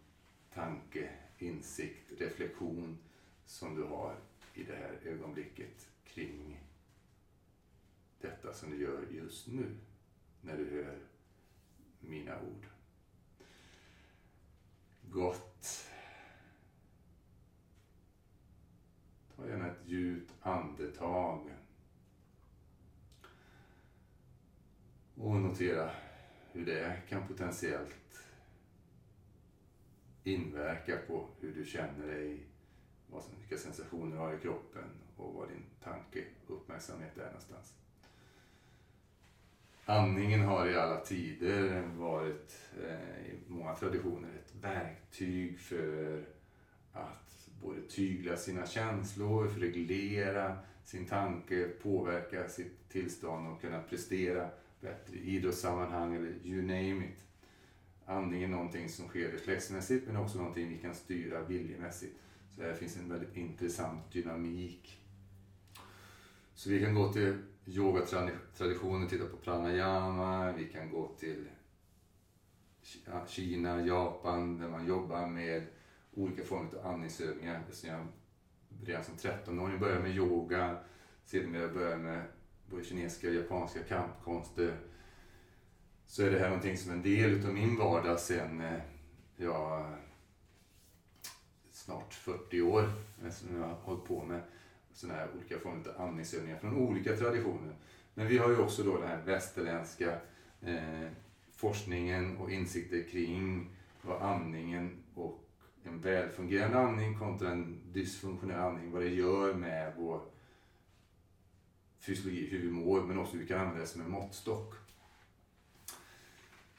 tanke, insikt, reflektion som du har i det här ögonblicket kring detta som du gör just nu när du hör mina ord. Gott. Ta gärna ett djupt andetag. Och notera hur det kan potentiellt inverka på hur du känner dig, vilka sensationer du har i kroppen och vad din tanke och uppmärksamhet är någonstans. Andningen har i alla tider varit eh, i många traditioner ett verktyg för att både tygla sina känslor, för reglera sin tanke, påverka sitt tillstånd och kunna prestera bättre i idrottssammanhang eller you name it. Andning är någonting som sker reflexmässigt men också någonting vi kan styra viljemässigt. Så här finns en väldigt intressant dynamik. Så vi kan gå till yogatraditionen, titta på pranayama, vi kan gå till ah, Kina, Japan där man jobbar med olika former av andningsövningar. Så jag redan som 13-åring började med yoga, sedermera började med både kinesiska och japanska kampkonster. Så är det här någonting som är en del av min vardag sen eh, jag snart 40 år eh, som jag har hållit på med sådana här olika former av andningsövningar från olika traditioner. Men vi har ju också då den här västerländska eh, forskningen och insikter kring vad andningen och en välfungerande andning kontra en dysfunktionell andning, vad det gör med vår fysiologi, hur vi mår, men också hur vi kan använda det som en måttstock.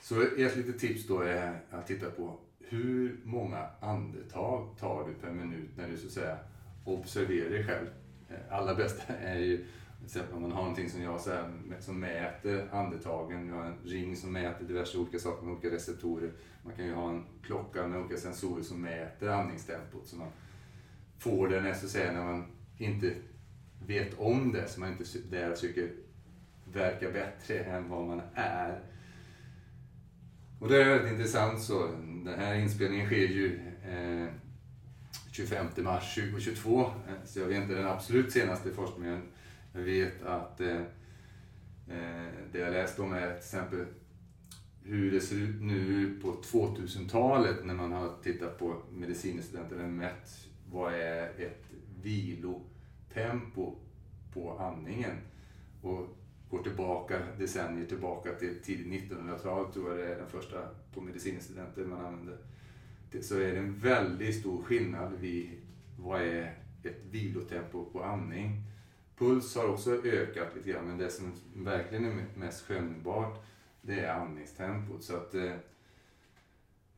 Så ett litet tips då är att titta på hur många andetag tar du per minut när du så att säga observerar dig själv. Eh, allra bästa är ju till exempel om man har någonting som jag så här, som mäter andetagen. Vi har en ring som mäter diverse olika saker med olika receptorer. Man kan ju ha en klocka med olika sensorer som mäter andningstempot. Så man får det när, så att säga, när man inte vet om det, så man inte där försöker verka bättre än vad man är. Och det är väldigt intressant så. Den här inspelningen sker ju eh, 25 mars 2022. Eh, så jag vet inte den absolut senaste forskningen. Jag vet att eh, eh det jag läst om är till exempel hur det ser ut nu på 2000-talet när man har tittat på medicinstudenter och mätt vad är ett vilotempo på andningen. Och går tillbaka decennier tillbaka till tidigt 1900-tal tror jag det är den första på medicinstudenter man använder. Så är det en väldigt stor skillnad vid vad är ett vilotempo på andning. Puls har också ökat lite grann men det som verkligen är mest skönjbart det är andningstempot. Så att, eh,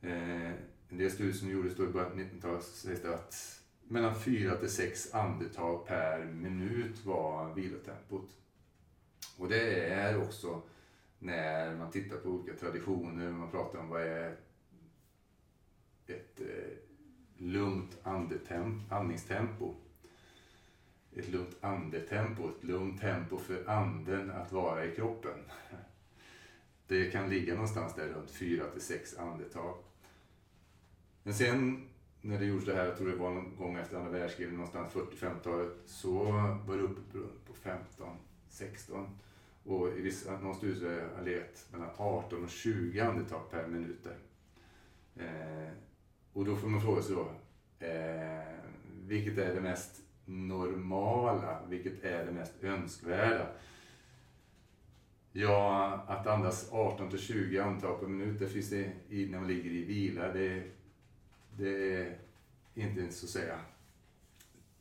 eh en del studier som gjordes då i början av 1900-talet sägs det att mellan 4 till 6 andetag per minut var vilotempot. Och det är också när man tittar på olika traditioner, man pratar om vad är ett eh, lugnt andningstempo. Ett lugnt andetempo, ett lugnt tempo för anden att vara i kroppen. Det kan ligga någonstans där runt 4 till 6 andetag. Men sen när det gjordes det här, jag tror det var någon gång efter andra världskriget, någonstans 40-50-talet, så var det uppe på 15, 16. Och i vissa, någon studie har jag legat mellan 18 och 20 andetag per minut. Eh, och då får man fråga sig då, eh, vilket är det mest normala? Vilket är det mest önskvärda? Ja, att andas 18 till 20 andetag per minut, det finns det i, när man ligger i vila. Det, det är inte så att säga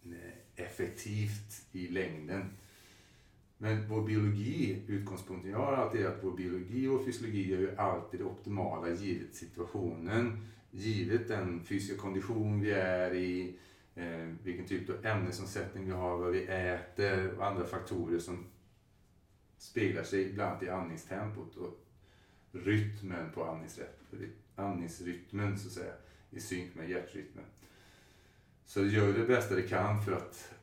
eh, effektivt i längden. Men vår biologi, utgångspunkten jag har alltid är att vår biologi och fysiologi är ju alltid det optimala givet situationen, givet den fysiska kondition vi är i, eh, vilken typ av ämnesomsättning vi har, vad vi äter och andra faktorer som speglar sig bland annat i andningstempot och rytmen på andningsrytmen så att säga, i synk med hjärtrytmen. Så gör det bästa det kan för att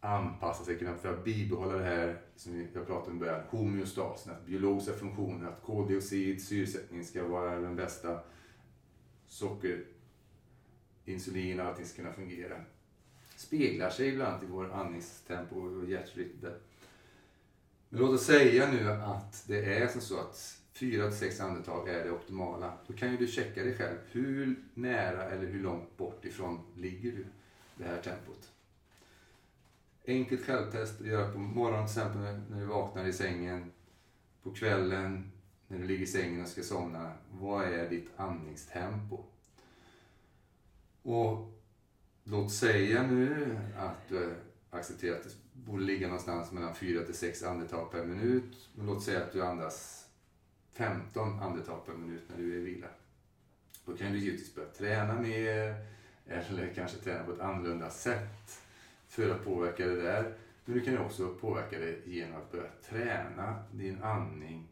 anpassa sig, för att bibehålla det här som jag pratade om i början, homeostasen, att biologiska funktioner, att koldioxid, syresättning ska vara den bästa, socker, insulin och allting ska kunna fungera. Speglar sig ibland i vår andningstempo och hjärtrytm. Men låt oss säga nu att det är som så att 4-6 andetag är det optimala. Då kan ju du checka dig själv. Hur nära eller hur långt bort ifrån ligger du det här tempot? Enkelt självtest att göra på morgonen till exempel när du vaknar i sängen. På kvällen när du ligger i sängen och ska somna. Vad är ditt andningstempo? Och låt säga nu att du accepterar att det borde ligga någonstans mellan 4 till 6 andetag per minut. Men låt säga att du andas 15 andetag per minut när du är i vila. Då kan du givetvis börja träna mer eller kanske träna på ett annorlunda sätt för att påverka det där. Men du kan också påverka det genom att börja träna din andning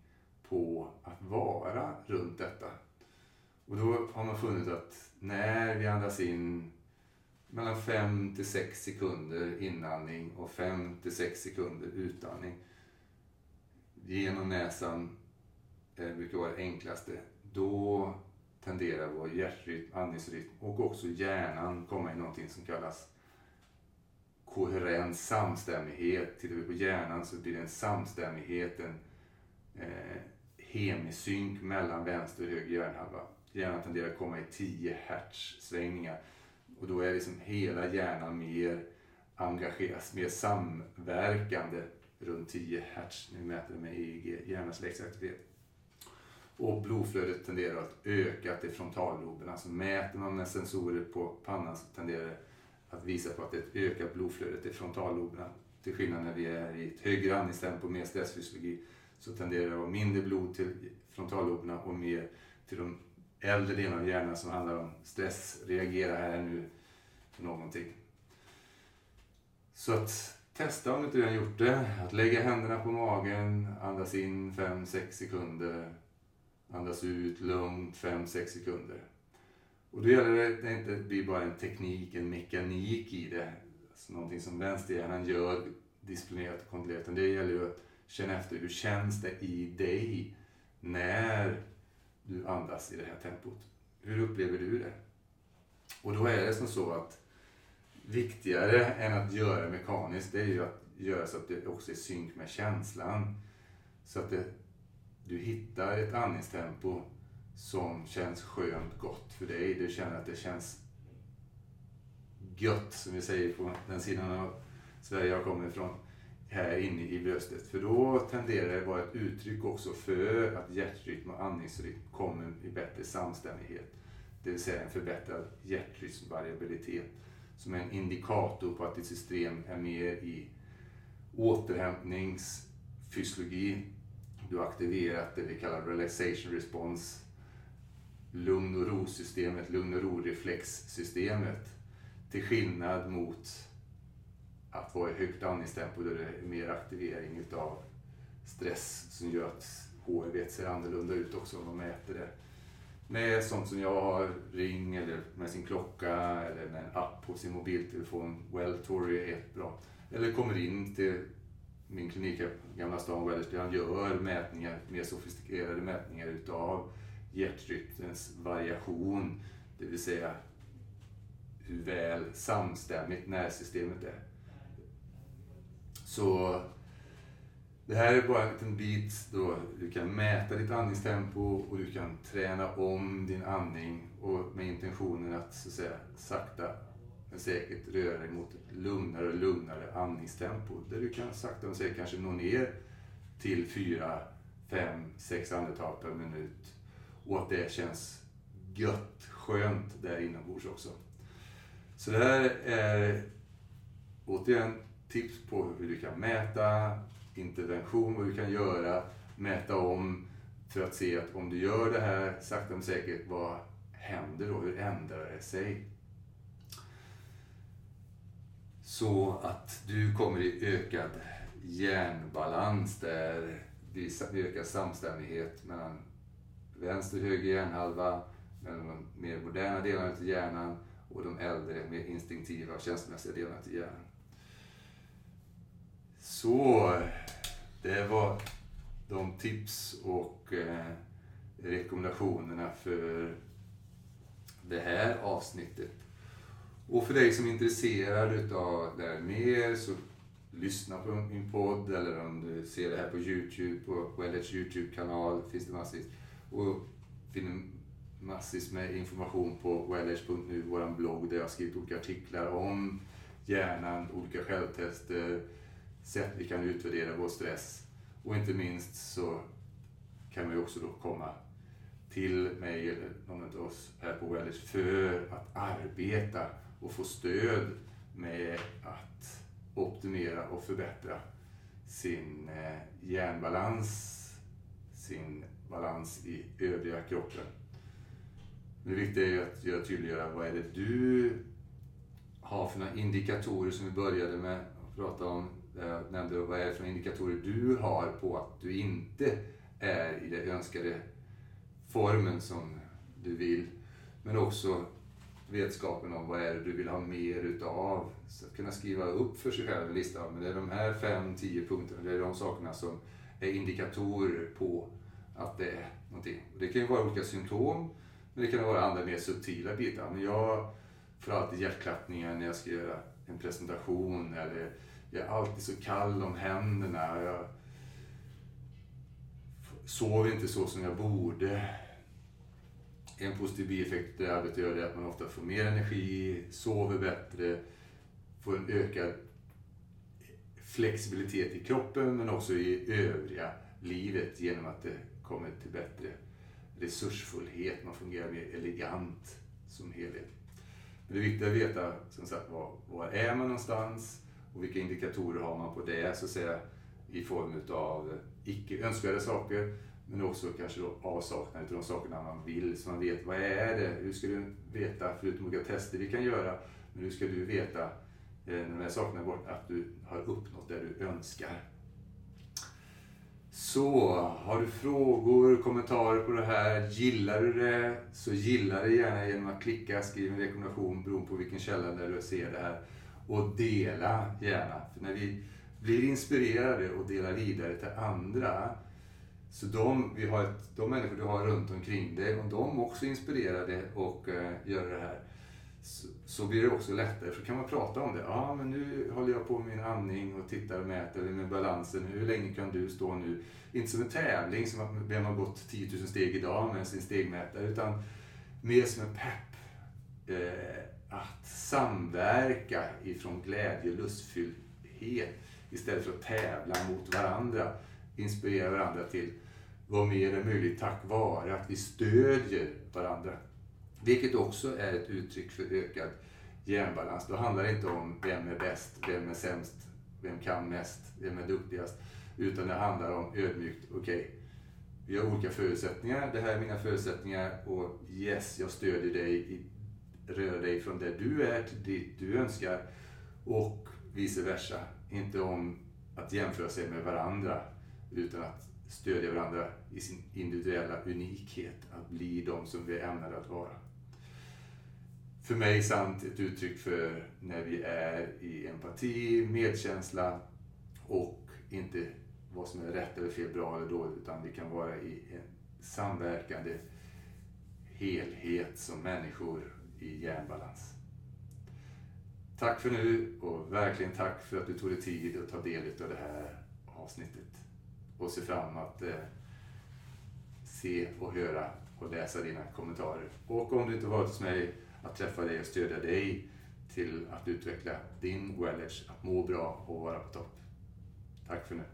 på att vara runt detta. Och då har man funnit att när vi andas in mellan 5 till 6 sekunder inandning och 5 till 6 sekunder utandning genom näsan eh, brukar vara det enklaste. Då tenderar vår hjärtrytm, andningsrytm och också hjärnan komma i någonting som kallas koherens, samstämmighet. Tittar vi på hjärnan så blir det en samstämmighet, en eh, hemisynk mellan vänster och höger hjärnhalva. Hjärnan tenderar att komma i 10 hertz svängningar. Och då är liksom hela hjärnan mer engagerad, mer samverkande runt 10 hertz när vi mäter det med EEG, hjärnans växtaktivitet. Och blodflödet tenderar att öka till frontalloben. Alltså mäter man med sensorer på pannan så tenderar det att visa på att det är ett ökat blodflöde till frontalloberna. Till skillnad när vi är i ett högre andningstempo med stressfysiologi så tenderar det att vara mindre blod till frontalloberna och mer till de äldre delarna av hjärnan som handlar om stress, reagera här nu på någonting. Så att testa om du inte redan gjort det. Att lägga händerna på magen, andas in 5-6 sekunder, andas ut lugnt 5-6 sekunder. Och då gäller det att det inte blir bara en teknik, en mekanik i det. Alltså någonting som vänsterhjärnan gör disciplinerat och kontrollerat. Utan Det gäller ju att känna efter hur känns det i dig när du andas i det här tempot. Hur upplever du det? Och då är det som så att viktigare än att göra mekaniskt, det är ju att göra så att det också är synk med känslan. Så att det, du hittar ett andningstempo som känns skönt gott för dig. Du känner att det känns gött, som vi säger på den sidan av Sverige jag kommer ifrån, här inne i bröstet. För då tenderar det att vara ett uttryck också för att hjärtrytm och andningsrytm kommer i bättre samstämmighet. Det vill säga en förbättrad hjärtrytmvariabilitet som är en indikator på att ditt system är mer i återhämtningsfysiologi. Du har aktiverat det vi kallar relaxation response lugn och ro-systemet, lugn och ro-reflexsystemet. Till skillnad mot att vara i högt andningstempo där det är mer aktivering utav stress som gör att HRV ser annorlunda ut också om man mäter det. Med sånt som jag har, ring eller med sin klocka eller med en app på sin mobiltelefon. Welltory är ett bra. Eller kommer in till min klinik i Gamla stan, Wellersby, där han gör mätningar, mer sofistikerade mätningar utav hjärtrytmens variation, det vill säga hur väl samstämmigt nervsystemet är. Så det här är bara en liten bit då du kan mäta ditt andningstempo och du kan träna om din andning och med intentionen att, så att säga, sakta men säkert röra dig mot ett lugnare och lugnare andningstempo. Där du kan sakta men säkert kanske nå ner till 4, 5, 6 andetag per minut och att det känns gött, skönt där inombords också. Så det här är återigen tips på hur du kan mäta intervention, vad du kan göra, mäta om för att se att om du gör det här sakta men säkert, vad händer då? Hur ändrar det sig? Så att du kommer i ökad hjärnbalans där det ökar samstämmighet mellan vänster och höger hjärnhalva, mellan de mer moderna delarna av hjärnan och de äldre, mer instinktiva och känslomässiga delarna av hjärnan. Så, det var de tips och eh, rekommendationerna för det här avsnittet. Och för dig som är intresserad av det här mer så lyssna på min podd eller om du ser det här på Youtube, på Wellets Youtube-kanal finns det massvis. Och finner massvis med information på wellage.nu, vår blogg där jag har skrivit olika artiklar om hjärnan, olika självtester, sätt vi kan utvärdera vår stress. Och inte minst så kan man ju också då komma till mig eller någon av oss här på Wellers för att arbeta och få stöd med att optimera och förbättra sin eh, hjärnbalans, sin balans i övriga kroppen. Det viktiga är ju att göra tydliggöra vad är det du har för några indikatorer som vi började med att prata om. Jag nämnde vad är det för indikatorer du har på att du inte är i den önskade formen som du vill. Men också vetskapen om vad är det du vill ha mer utav. Så att kunna skriva upp för sig själv en lista. Men det är de här fem, tio punkterna, det är de sakerna som är indikatorer på att det är någonting. Det kan ju vara olika symptom, men det kan vara andra mer subtila bitar. Men jag får alltid hjärtklappningar när jag ska göra en presentation eller jag är alltid så kall om händerna. Jag sover inte så som jag borde. En positiv bieffekt det arbetet gör är att man ofta får mer energi, sover bättre, får en ökad flexibilitet i kroppen men också i övriga livet genom att det kommer till bättre resursfullhet, man fungerar mer elegant som helhet. Men det är viktigt att veta som sagt var, var är man någonstans? Och vilka indikatorer har man på det? Så att säga i form av icke önskvärda saker men också kanske då avsaknad av de sakerna man vill. Så man vet vad är det, hur ska du veta? Förutom olika tester vi kan göra men hur ska du veta eh, när de här sakerna är borta att du har uppnått det du önskar. Så, har du frågor, kommentarer på det här, gillar du det, så gilla det gärna genom att klicka, skriv en rekommendation beroende på vilken källa där du ser det här. Och dela gärna, för när vi blir inspirerade och delar vidare till andra, så de, vi har ett, de människor du har runt omkring dig, om de också är inspirerade och uh, gör det här, så, så, blir det också lättare. För kan man prata om det. Ja, men nu håller jag på med min andning och tittar och mäter med balansen. Hur länge kan du stå nu? Inte som en tävling, som att vem har gått 10 000 steg idag med sin stegmätare, utan mer som en pepp. Eh, att samverka ifrån glädje och lustfylldhet istället för att tävla mot varandra. Inspirera varandra till vad mer är möjligt tack vare att vi stödjer varandra. Vilket också är ett uttryck för ökad hjärnbalans. Då handlar det inte om vem är bäst, vem är sämst, vem kan mest, vem är duktigast. Utan det handlar om ödmjukt, okej, okay, vi har olika förutsättningar, det här är mina förutsättningar och yes, jag stödjer dig, rör dig från där du är till dit du önskar och vice versa. Inte om att jämföra sig med varandra utan att stödja varandra i sin individuella unikhet, att bli de som vi är ämnade att vara för mig sant ett uttryck för när vi är i empati, medkänsla och inte vad som är rätt eller fel, bra eller dåligt, utan vi kan vara i en samverkande helhet som människor i hjärnbalans. Tack för nu och verkligen tack för att du tog dig tid att ta del av det här avsnittet. Och se fram emot att eh, se och höra och läsa dina kommentarer. Och om du inte varit hos mig att träffa dig och stödja dig till att utveckla din wellness, att må bra och vara på topp. Tack för nu.